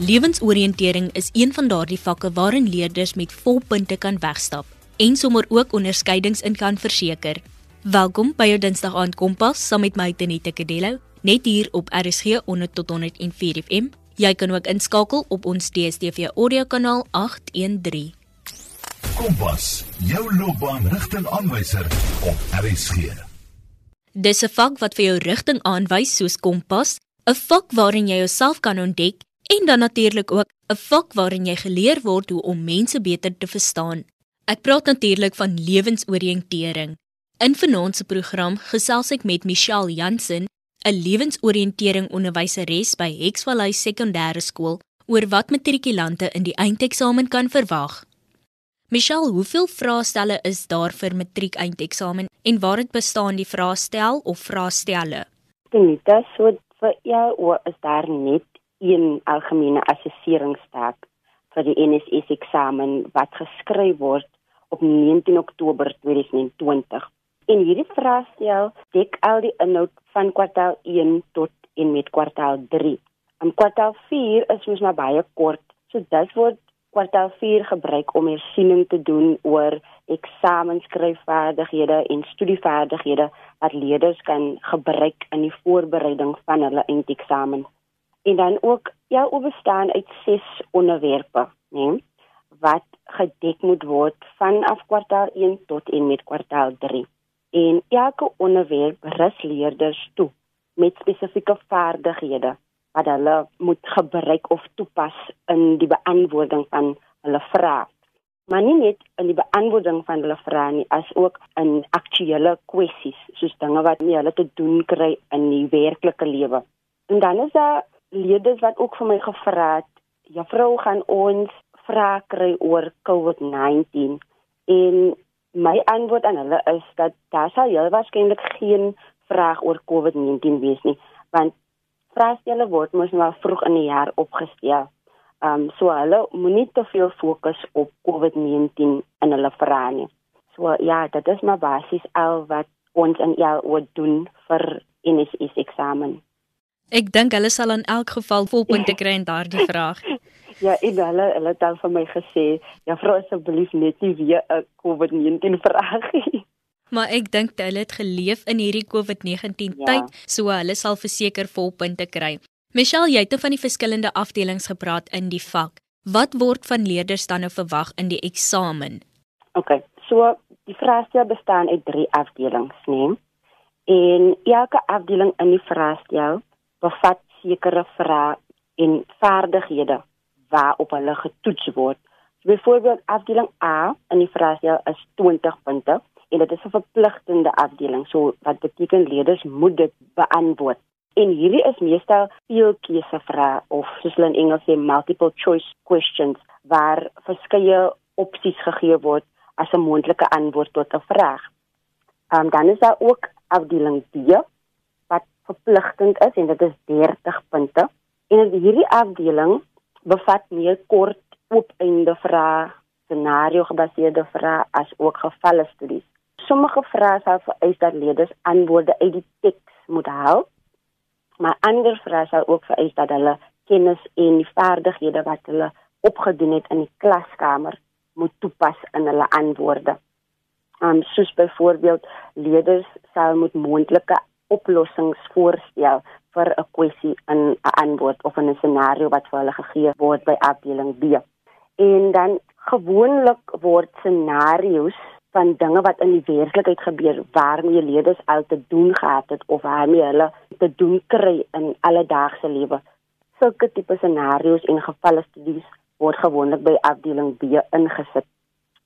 Lewensoriëntering is een van daardie vakke waarin leerders met volpunte kan wegstap en sommer ook onderskeidings in kan verseker. Welkom by jou Dinsdag aand Kompas saam met my Tenita Kadello, net hier op RSG 100 tot 104 FM. Jy kan ook inskakel op ons DStv audio kanaal 813. Kompas, jou loopbaanrigtingaanwyser op RSG. Dis 'n vak wat vir jou rigting aanwys soos kompas, 'n vak waarin jy jouself kan ontdek en dan natuurlik ook 'n vak waarin jy geleer word hoe om mense beter te verstaan. Ek praat natuurlik van lewensoriëntering. In vanaand se program gesels ek met Michelle Jansen, 'n lewensoriëntering onderwyseres by Hexvallei Sekondêre Skool, oor wat matrikulante in die eindeksamen kan verwag. Michelle, hoeveel vraestelle is daar vir matriek eindeksamen en waar dit bestaan die vraestel of vraestelle? Dit is so vir jou is daar net een algemene assesseringstaak vir die NSS eksamen wat geskryf word op 19 Oktober 2020. En hierdie vraestel dek al die inhoud van kwartaal 1 tot en met kwartaal 3. En kwartaal 4 is mos maar baie kort. So dit word kwartaal 4 gebruik om hersiening te doen oor eksamensskryfvaardighede en studievaardighede wat leerders kan gebruik in die voorbereiding van hulle eindeksamen. En dan ook jou ja, bestaan uit 6 onderwerpe, né? Nee? wat gedek moet word vanaf kwartaal 1 tot en met kwartaal 3. En elke onderwerp rus leerders toe met spesifieke vaardighede wat hulle moet gebruik of toepas in die beantwoording van hulle vrae. Maar nie net in die beantwoording van hulle vrae nie, as ook in aktuelle kwessies, soos dinge wat nie hulle te doen kry in die werklike lewe. En dan is daar leerders wat ook vir my gevra het, "Juffrou, gaan ons vrae kry oor COVID-19 en my antwoord aan hulle is dat daar sal heel waarskynlik geen vraag oor COVID-19 wees nie want vraestelle word mos nou vroeg in die jaar opgestel. Ehm um, so hulle moenie te veel fokus op COVID-19 in hulle vrae nie. So ja, dit is maar basies al wat ons in jou oor doen vir NSS eksamen. Ek dink hulle sal in elk geval volpunte kry in daardie vraag. Ja, en hulle hulle het dan vir my gesê, "Ja, vra asseblief net nie weer 'n COVID-19 vraag nie." Maar ek dink hulle het geleef in hierdie COVID-19 ja. tyd, so hulle sal verseker volpunte kry. Michelle, jy het van die verskillende afdelings gepraat in die vak. Wat word van leerders dan nou verwag in die eksamen? OK, so die vraestel bestaan uit 3 afdelings, né? En elke afdeling in die vraestel bevat sekere vrae en vaardighede waarop hulle getoets word. Byvoorbeeld afdeling A in die vraestel is 20 punte en dit is 'n verpligtende afdeling. So wat beteken leerders moet dit beantwoord. En hierdie is meestal veel keusevrae of soos hulle in Engels sê multiple choice questions waar verskeie opsies gegee word as 'n moontlike antwoord tot 'n vraag. Ehm um, dan is daar ook afdeling B verpligtend is en dit is 30 punte. En hierdie afdeling bevat meer kort oop-einde vrae, scenario gebaseerde vrae as ook gevalle studies. Sommige vrae sal vereis dat leerders antwoorde uit die teks moet haal, maar ander vrae sal ook vereis dat hulle kennis en die vaardighede wat hulle opgedoen het in die klaskamer moet toepas in hulle antwoorde. Um soos byvoorbeeld leerders sal moet moontlike oplossings voorstel vir 'n kwessie in 'n antwoord of in 'n scenario wat vir hulle gegee word by afdeling B. En dan gewoonlik word scenario's van dinge wat in die werklikheid gebeur waarmee leerders al te doen gehad het of waarmee hulle te doen kry in alledaagse lewe. Sulke tipe scenario's en gevalle studies word gewoonlik by afdeling B ingesit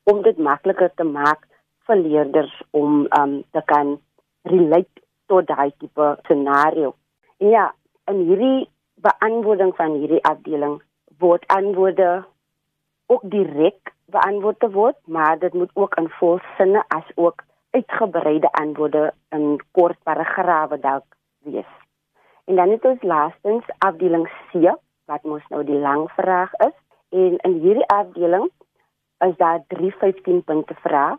om dit makliker te maak vir leerders om um, te kan relate tot daai tipe scenario. En ja, in hierdie beantwoording van hierdie afdeling word antwoorde ook direk beantwoord te word, maar dit moet ook in volsinne as ook uitgebreide antwoorde in kort paragrawe dalk wees. En dan het ons laastens afdeling C wat mos nou die lang vraag is en in hierdie afdeling is daar 3 15 punte vrae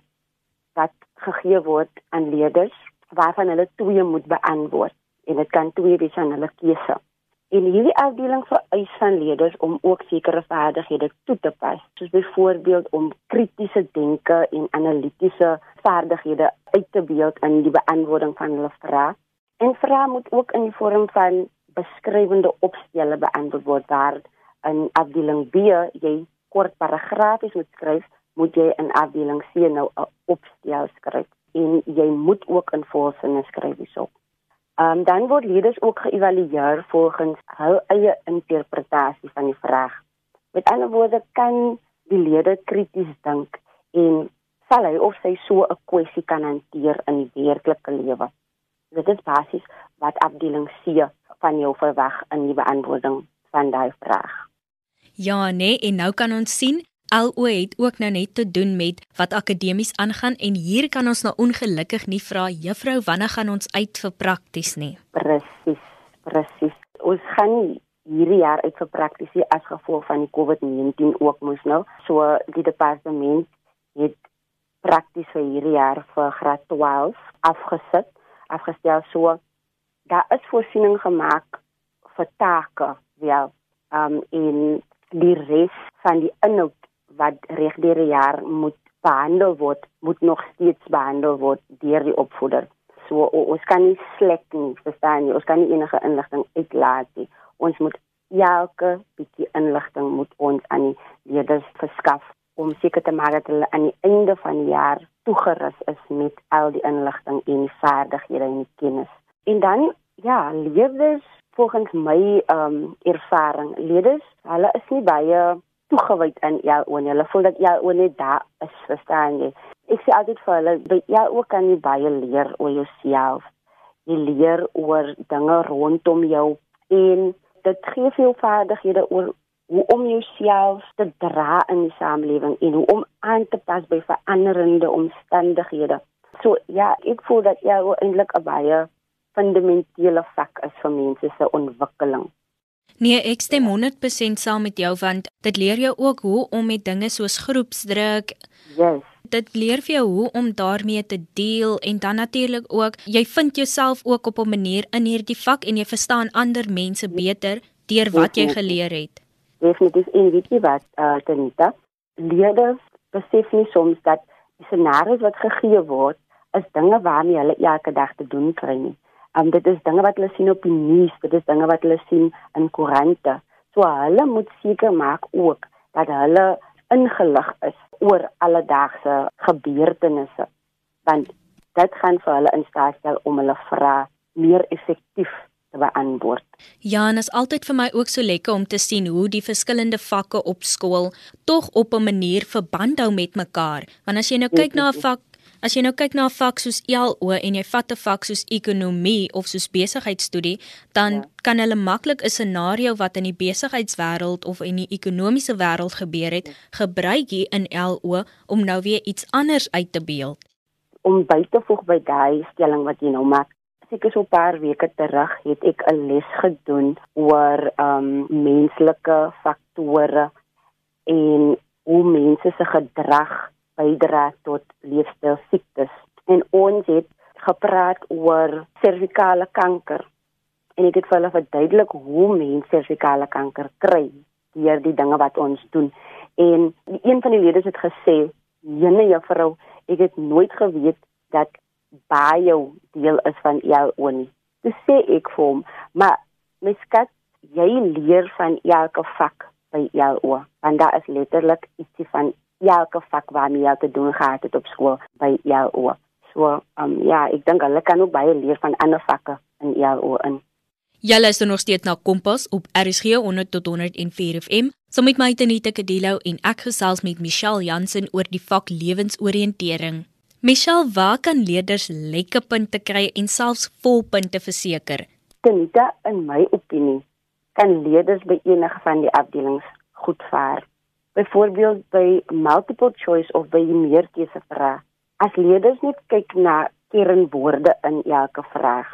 wat gegee word aan leerders waarvan hulle twee moet beantwoord en dit kan twee wees aan hulle keuse. En hierdie afdeling eis van leerders om ook sekere vaardighede toe te pas, soos byvoorbeeld om kritiese denke en analitiese vaardighede uit te beeld in die beantwoording van hulle vrae. En vrae moet ook in die vorm van beskrywende opstelle beantwoord word waar in afdeling B jy kort paragrafies moet skryf, moet jy in afdeling C nou 'n opstel skryf en jy moet ook in volsinne skryf hierop. Ehm um, dan word leerders ook geëvalueer volgens hul eie interpretasie van die vraag. Met ander woorde kan die leerder krities dink en sal hy of sy so 'n kwessie kan hanteer in die werklike lewe. Dit is basies wat afdeling C van jou verwag in die beantwoording van daai vraag. Ja, nee, en nou kan ons sien LO het ook nou net te doen met wat akademies aangaan en hier kan ons nou ongelukkig nie vra juffrou wanneer gaan ons uit vir prakties nie. Presies, presies. Ons gaan nie hierdie jaar uit vir prakties nie as gevolg van die COVID-19 ook moes nou. So die departement het prakties vir hierdie jaar vir graad 12 afgesit, afgestel so daar is voorsiening gemaak vir take, wel, um in die res van die inhoud wat reg deur die jaar moet behandel word, moet nog steeds behandel word deur die opvoeder. So o, ons kan nie slek nie, verstaan jy? Ons kan nie enige inligting uitlaat nie. Ons moet elke bietjie inligting moet ons aan die leerders verskaf om seker te maak dat hulle aan die einde van die jaar toegerus is met al die inligting en die vaardighede en die kennis. En dan ja, leerders volgens my ehm um, ervaring, leerders, hulle is nie baie toegewyd aan jou oor. Hulle voel dat jou oor net daar is, verstaan jy? Ek sê altyd vir hulle, jou ook kan jy baie leer oor jouself. Jy leer oor dinge rondom jou en dit gee jou vaardighede oor hoe om jouself te dra in die samelewing en hoe om aan te pas by veranderende omstandighede. So ja, ek voel dat jou eintlik 'n baie fundamentele vak is vir mense se ontwikkeling. Nee, ek stem 100% saam met jou want dit leer jou ook hoe om met dinge soos groepsdruk. Yes. Dit leer vir jou hoe om daarmee te deel en dan natuurlik ook jy vind jouself ook op 'n manier in hierdie vak en jy verstaan ander mense beter deur wat jy geleer het. Definitief en weet jy wat, uh Tanita, leerders besef nie soms dat die scenario's wat gegee word is dinge waarmee hulle elke dag te doen kry nie. Um, dit is dinge wat hulle sien op die nuus, dit is dinge wat hulle sien in koerante. So hulle moet seker maak ook dat hulle ingelig is oor alledaagse gebeurtenisse. Want dit gaan vir hulle in staat stel om hulle vrae meer effektief te beantwoord. Ja, en is altyd vir my ook so lekker om te sien hoe die verskillende vakke op skool tog op 'n manier verband hou met mekaar. Want as jy nou kyk na 'n vak As jy nou kyk na 'n vak soos ELO en jy vat 'n vak soos ekonomie of soos besigheidstudie, dan ja. kan hulle maklik 'n scenario wat in die besigheidswêreld of in die ekonomiese wêreld gebeur het, gebruik hier in LO om nou weer iets anders uit te beeld. Om by te voeg by daai stelling wat jy nou maak, seker so 'n paar weke terug het ek 'n les gedoen oor um menslike faktore en hoe mense se gedrag bydra tot leefstyl siektes. En ons het gepraat oor servikale kanker. En ek het vir hulle verduidelik hoe mense servikale kanker kry deur die dinge wat ons doen. En een van die leerders het gesê, "Jene juffrou, ek het nooit geweet dat bio deel is van jou onie." Dis sê ek vir hom, "Maar miskat jy leer van elke vak by jou oë, want daar is letterlik ietsie van elke vak waarmee jy te doen gehad het op skool by jou oor. So, um, ja, ek dink hulle kan ook baie leer van ander vakke in jou in. Jy luister nog steeds na Kompas op RSG 100 tot 104 FM. So met my Tenita Kadilo en ek gesels met Michelle Jansen oor die vak lewensoriëntering. Michelle, waar kan leerders lekker punte kry en selfs volpunte verseker? Tenita, in my opinie, kan leerders by enige van die afdelings goed vaar byvoorbeeld by multiple choice of by meerkeuse vrae. As leerders net kyk na kernwoorde in elke vraag.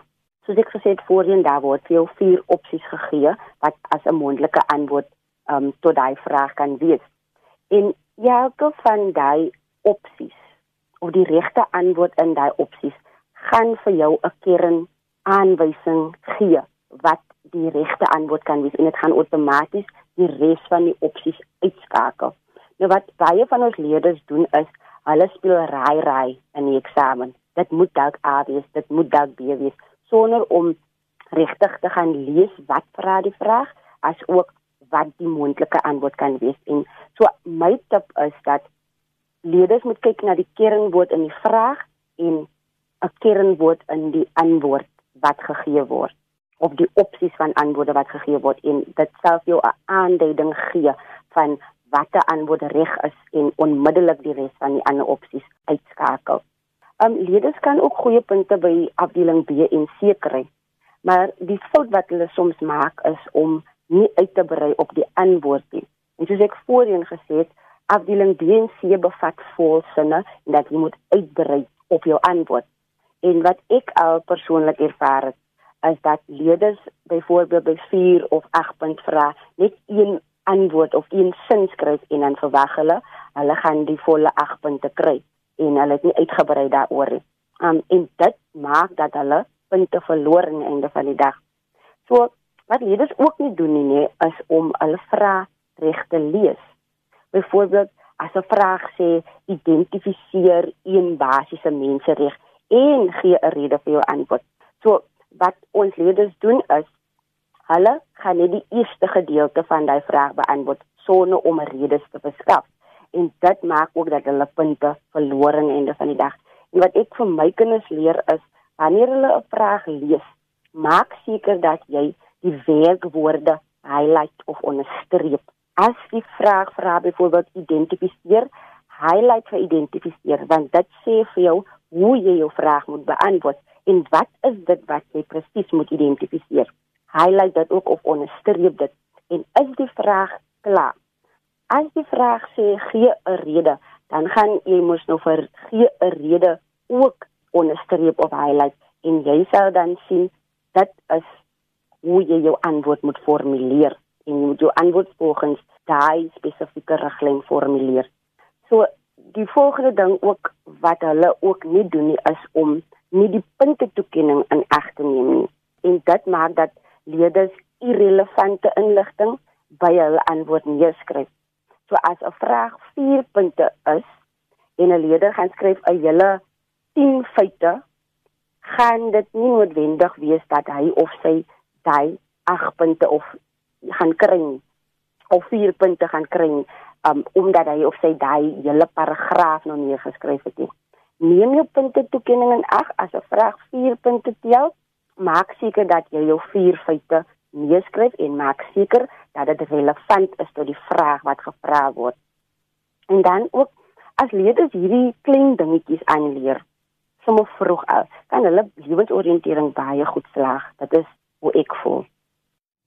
Soos ek gesê het voorheen, daar word veel vier opsies gegee wat as 'n mondelike antwoord um, tot daai vraag kan wees. En elke van daai opsies of die regte antwoord in daai opsies gaan vir jou 'n kern aanwysing gee wat die regte antwoord kan wees en dit gaan outomaties die res van die opsies uitskakel. Nou wat baie van ons leerders doen is hulle speel raai raai in die eksamen. Dit moet dalk A wees, dit moet dalk B wees sonder om regtig te gaan lees wat vra die vraag as ook wat die moontlike antwoord kan wees. En so my tip is dat leerders moet kyk na die kernwoord in die vraag en 'n kernwoord in die antwoord wat gegee word of die opsies van antwoorde wat gegee word en dit self jou 'n aanduiding gee van watter antwoord reg is en onmiddellik die res van die ander opsies uitskakel. Um leerders kan ook goeie punte by afdeling B en C kry. Maar die fout wat hulle soms maak is om nie uit te brei op die antwoord nie. En soos ek voorheen gesê het, afdeling B en C bevat volsinne en dat jy moet uitbrei op jou antwoord. En wat ek al persoonlik ervaar het, is dat leerders byvoorbeeld by 4 of 8 punt vra net een antwoord of een sin skryf en dan verwag hulle hulle gaan die volle 8 punte kry en hulle het nie uitgebrei daaroor nie. Um en dit maak dat hulle punte verloor aan die einde van die dag. So wat leerders ook nie doen nie, nie is om hulle vrae reg te lees. Byvoorbeeld as 'n vraag sê identifiseer een basiese mensereg en gee 'n rede vir jou antwoord. So wat ons leerders doen is hulle gaan net die eerste gedeelte van daai vraag beantwoord sonder om 'n rede te verskaf. En dit maak ook dat hulle punte verloor aan die einde van die dag. En wat ek vir my kinders leer is wanneer hulle 'n vraag lees, maak seker dat jy die werkwoorde highlight of onderstreep. As die vraag vra byvoorbeeld identifiseer, highlight vir identifiseer want dit sê vir jou hoe jy jou vraag moet beantwoord en wat is dit wat jy presies moet identifiseer. Highlight dit ook of onderstreep dit en is die vraag klaar. As die vraag sê gee 'n rede, dan gaan jy mos nou vir gee 'n rede ook onderstreep of highlight en jy sal dan sien dit is hoe jy jou antwoord moet formuleer en jy moet jou antwoord volgens daai spesifieke riglyn formuleer. So die volgende ding ook wat hulle ook nie doen nie is om nie die punte toekenning in ag te neem nie. En dit maak dat leerders irrelevante inligting by hulle antwoord neerskryf. So as 'n vraag 4 punte is en 'n leerder gaan skryf 'n hele 10 feite, gaan dit nie noodwendig wees dat hy of sy daai 8 punte of gaan kry nie of 4 punte gaan kry nie um, omdat hy of sy daai hele paragraaf nog nie geskryf het nie. Neem jou punte toekenning in ag as 'n vraag 4 punte tel, maak seker dat jy jou 4 feite neerskryf en maak seker dat dit relevant is tot die vraag wat gevra word. En dan ook as leerders hierdie klein dingetjies aanleer, sommer vroeg al, kan hulle lewensoriëntering baie goed slaag. Dit is hoe ek voel.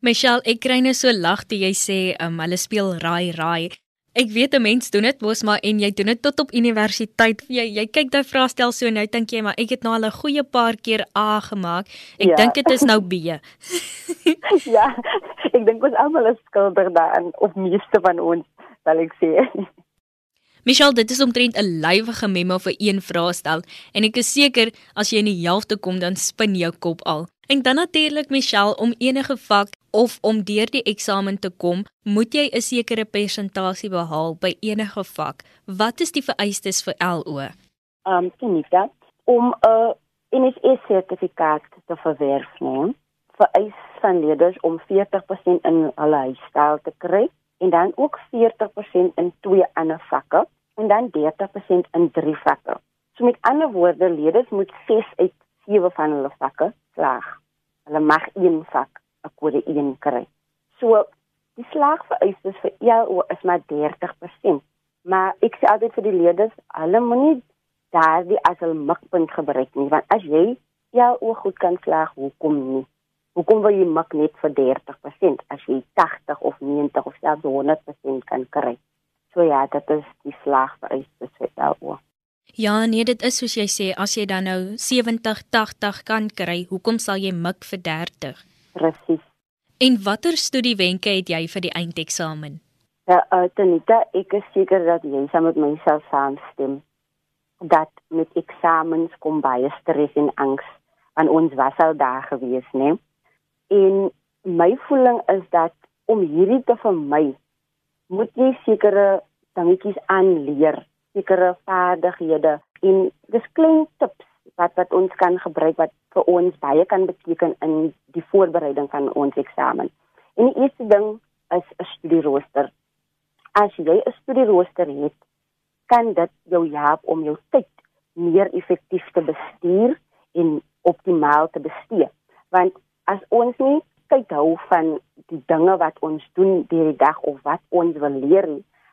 Michelle, ek kry net so lag toe jy sê um, hulle speel raai raai. Ek weet 'n mens doen dit mos maar en jy doen dit tot op universiteit. Jy jy kyk daai vraestel so nou dink jy maar ek het nou al 'n goeie paar keer A gemaak. Ek ja. dink dit is nou B. ja. Ek dink ons almal is skuldig daaraan of meeste van ons, sal ek sê. Michelle, dit is omtrent 'n lywige memo vir een vraestel en ek is seker as jy in die helfte kom dan spin jou kop al. En dan natuurlik Michelle, om enige vak of om deur die eksamen te kom, moet jy 'n sekere persentasie behaal by enige vak. Wat is die vereistes vir LO? Um, Tinita, om 'n NSS sertifikaat te verwerf, nee, vereis van leerders om 40% in hulle huisstyl te kry en dan ook 40% in twee ander vakke en dan 30% in drie vakke. So met ander woorde, leerders moet 6 uit 7 van hulle vakke slaag. Hulle mag een vak 'n kode 1 kry. So die slaagvereistes vir ELO is maar 30%. Maar ek sê altyd vir die leerders, hulle moenie daardie as 'n mikpunt gebruik nie, want as jy ELO goed kan slaag, hoekom nie? Hoekom wil jy mik net vir 30% as jy 80 of 90 of selfs 100% kan kry? So ja, dit is die slaagvereistes vir ELO. Ja, nee, dit is soos jy sê, as jy dan nou 70, 80 kan kry, hoekom sal jy mik vir 30? Presies. En watter studiewenke het jy vir die eindeksamen? Ja, uh, Tanita, ek is seker dat jy saam met myself saamstem dat met eksamens kom baie stres en angs aan ons was al daar gewees, né? En my voeling is dat om hierdie te vermy, moet jy sekere dingetjies aanleer, sekere vaardighede en dis klein tips wat wat ons kan gebruik wat vir ons baie kan beteken in die voorbereiding van ons eksamen. En die eerste ding is 'n studierooster. As jy 'n studierooster het, kan dit jou help om jou tyd meer effektief te bestuur en optimaal te bestee. Want as ons nie tyd hou van die dinge wat ons doen deur die dag of wat ons wil leer,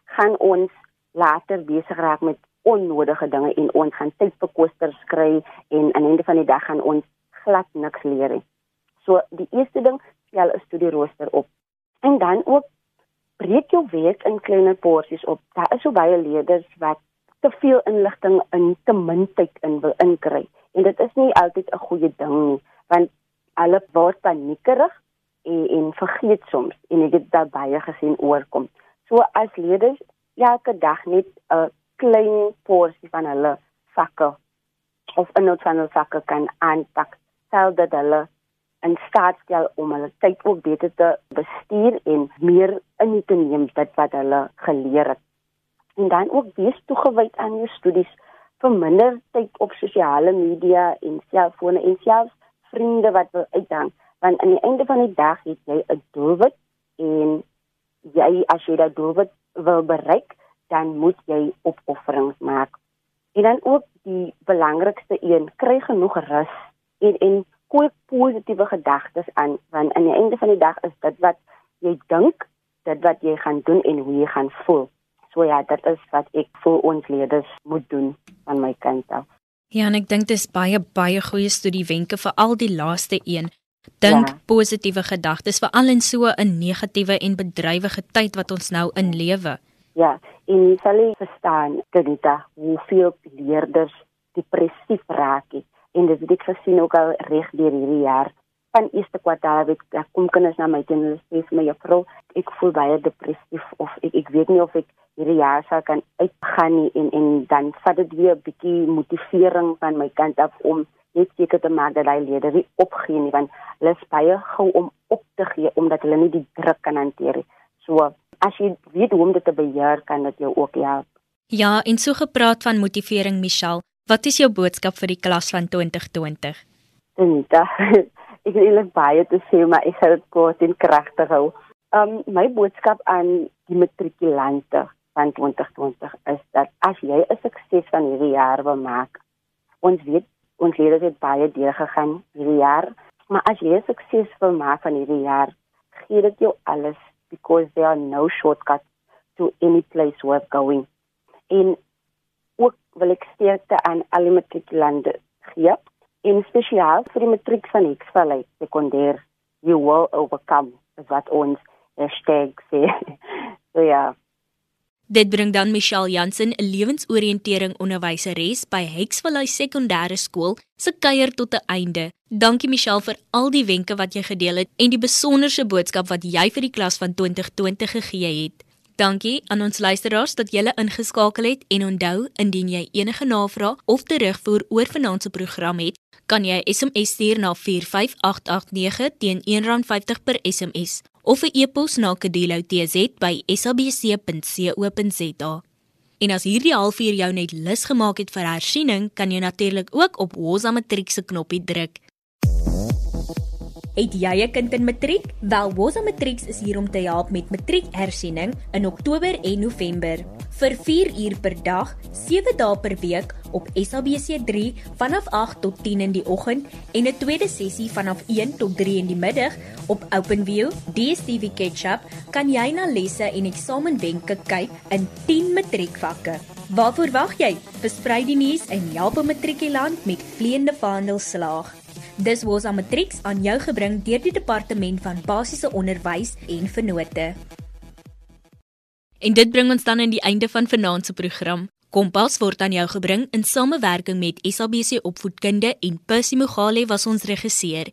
gaan ons later besig raak met onnodige dinge en ons gaan tyd vir koesters kry en aan die einde van die dag gaan ons glad niks leer nie. So die eerste ding, stel 'n studierooster op. En dan ook breek jou werk in kleiner porsies op. Daar is so baie leerders wat te veel inligting in te min tyd in wil inkry. En dit is nie altyd 'n goeie ding nie, want hulle word paniekerig en, en vergeet soms en ek het dit baie gesien oorkom. So as leerders elke dag net 'n klein porsie van hulle vakke of 'n nood van hulle vakke kan aanpak, stel dat hulle in staat stel om hulle tyd ook beter te bestuur en meer in te neem dit wat hulle geleer het. En dan ook wees toegewyd aan jou studies vir minder tyd op sosiale media en selfone en selfs vriende wat wil uithang want aan die einde van die dag het jy 'n doelwit en jy as jy daardie doelwit wil bereik dan moet jy opofferings maak. En dan ook die belangrikste een, kry genoeg rus en en koop positiewe gedagtes aan want aan die einde van die dag is dit wat jy dink, dit wat jy gaan doen en hoe jy gaan voel. So ja, dit is wat ek vir ons leerders moet doen van my kant af. Ja, en ek dink dis baie baie goeie studiewenke vir al die laaste een. Dink ja. positiewe gedagtes veral in so 'n negatiewe en bedrywige tyd wat ons nou in lewe. Ja, en jy sal verstaan, Tanita, hoeveel leerders depressief raak. Het en dit het ek gesien ook al reg deur hierdie jaar van eerste kwartaal ek kom kinders na my toe en hulle sê vir my juffrou ek voel baie depressief of ek ek weet nie of ek hierdie jaar sal kan uitgaan nie en en dan vat dit weer 'n bietjie motivering van my kant af om net seker te maak dat hy leerders nie opgee nie want hulle is baie gou om op te gee omdat hulle nie die druk kan hanteer nie so as jy weet hoe om dit te beheer kan dit jou ook help Ja, en so gepraat van motivering Michelle, Wat is jou boodskap vir die klas van 2020? Anita, ek wil net baie te sê, maar ek gaan dit kort en kragtig hou. Um my boodskap aan die matrikulante van 2020 is dat as jy 'n sukses van hierdie jaar wil maak, ons weet ons leerders het baie deur gegaan hierdie jaar, maar as jy 'n sukses wil maak van hierdie jaar, gee dit jou alles because there are no shortcuts to any place worth going. En ook wil ek sterkte aan alle matrikulante gee en spesiaal vir die matriek van Hexvallei sekondêr you will overcome is wat ons hashtag sê so ja Dit bring dan Michelle Jansen, 'n lewensoriëntering onderwyseres by Hexvallei Sekondêre Skool, se kuier tot 'n einde. Dankie Michelle vir al die wenke wat jy gedeel het en die besonderse boodskap wat jy vir die klas van 2020 gegee het. Dankie aan ons luisteraars dat julle ingeskakel het en onthou indien jy enige navrae of terugvoer oor vanaand se program het, kan jy 'n SMS stuur na 45889 teen R1.50 per SMS of 'n e-pos na kedeloutz@sabc.co.za. En as hierdie halfuur jou net lus gemaak het vir hersiening, kan jy natuurlik ook op Woza Matriek se knoppie druk. Het jy 'n kind in matriek? Wel, Woza Matrieks is hier om te help met matriekhersiening in Oktober en November. Vir 4 uur per dag, 7 dae per week op SABC3 vanaf 8 tot 10 in die oggend en 'n tweede sessie vanaf 1 tot 3 in die middag op OpenView, DStv Ketchup, kan jy na lesse en eksamenwenke kyk in 10 matriekvakke. Waarvoor wag jy? Versprei die nuus en help 'n matrikulant met vleiende vaandel slaag. Dis was aan Matrix aan jou gebring deur die departement van basiese onderwys en vennote. En dit bring ons dan aan die einde van vanaand se program. Kompas word aan jou gebring in samewerking met SABC Opvoedkunde en Percy Mogale was ons regisseur.